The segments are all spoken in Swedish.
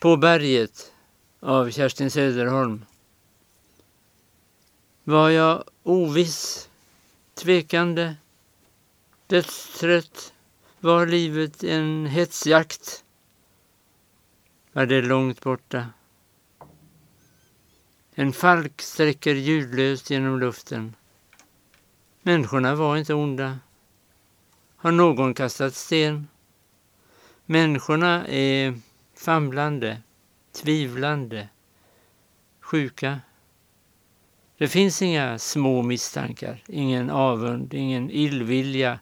På berget av Kerstin Söderholm. Var jag oviss, tvekande, dödstrött? Var livet en hetsjakt? Var det långt borta? En falk sträcker ljudlöst genom luften. Människorna var inte onda. Har någon kastat sten? Människorna är famlande, tvivlande, sjuka. Det finns inga små misstankar, ingen avund, ingen illvilja.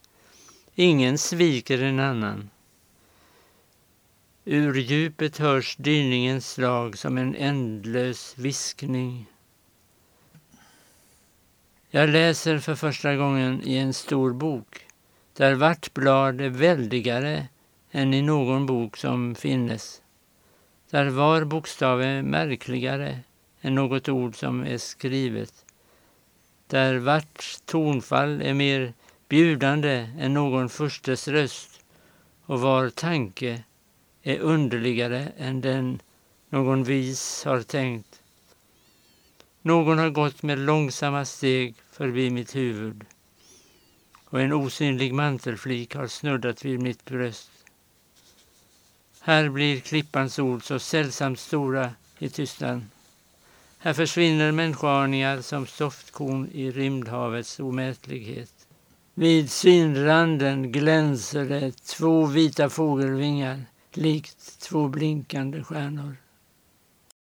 Ingen sviker en annan. Ur djupet hörs dyningens slag som en ändlös viskning. Jag läser för första gången i en stor bok där vart blad är väldigare än i någon bok som finnes. Där var bokstav är märkligare än något ord som är skrivet. Där vart tonfall är mer bjudande än någon furstes röst och var tanke är underligare än den någon vis har tänkt. Någon har gått med långsamma steg förbi mitt huvud och en osynlig mantelflik har snuddat vid mitt bröst. Här blir klippans ord så sällsamt stora i tystnaden. Här försvinner människoaningar som stoftkorn i rymdhavets omätlighet. Vid synranden glänser det två vita fågelvingar likt två blinkande stjärnor.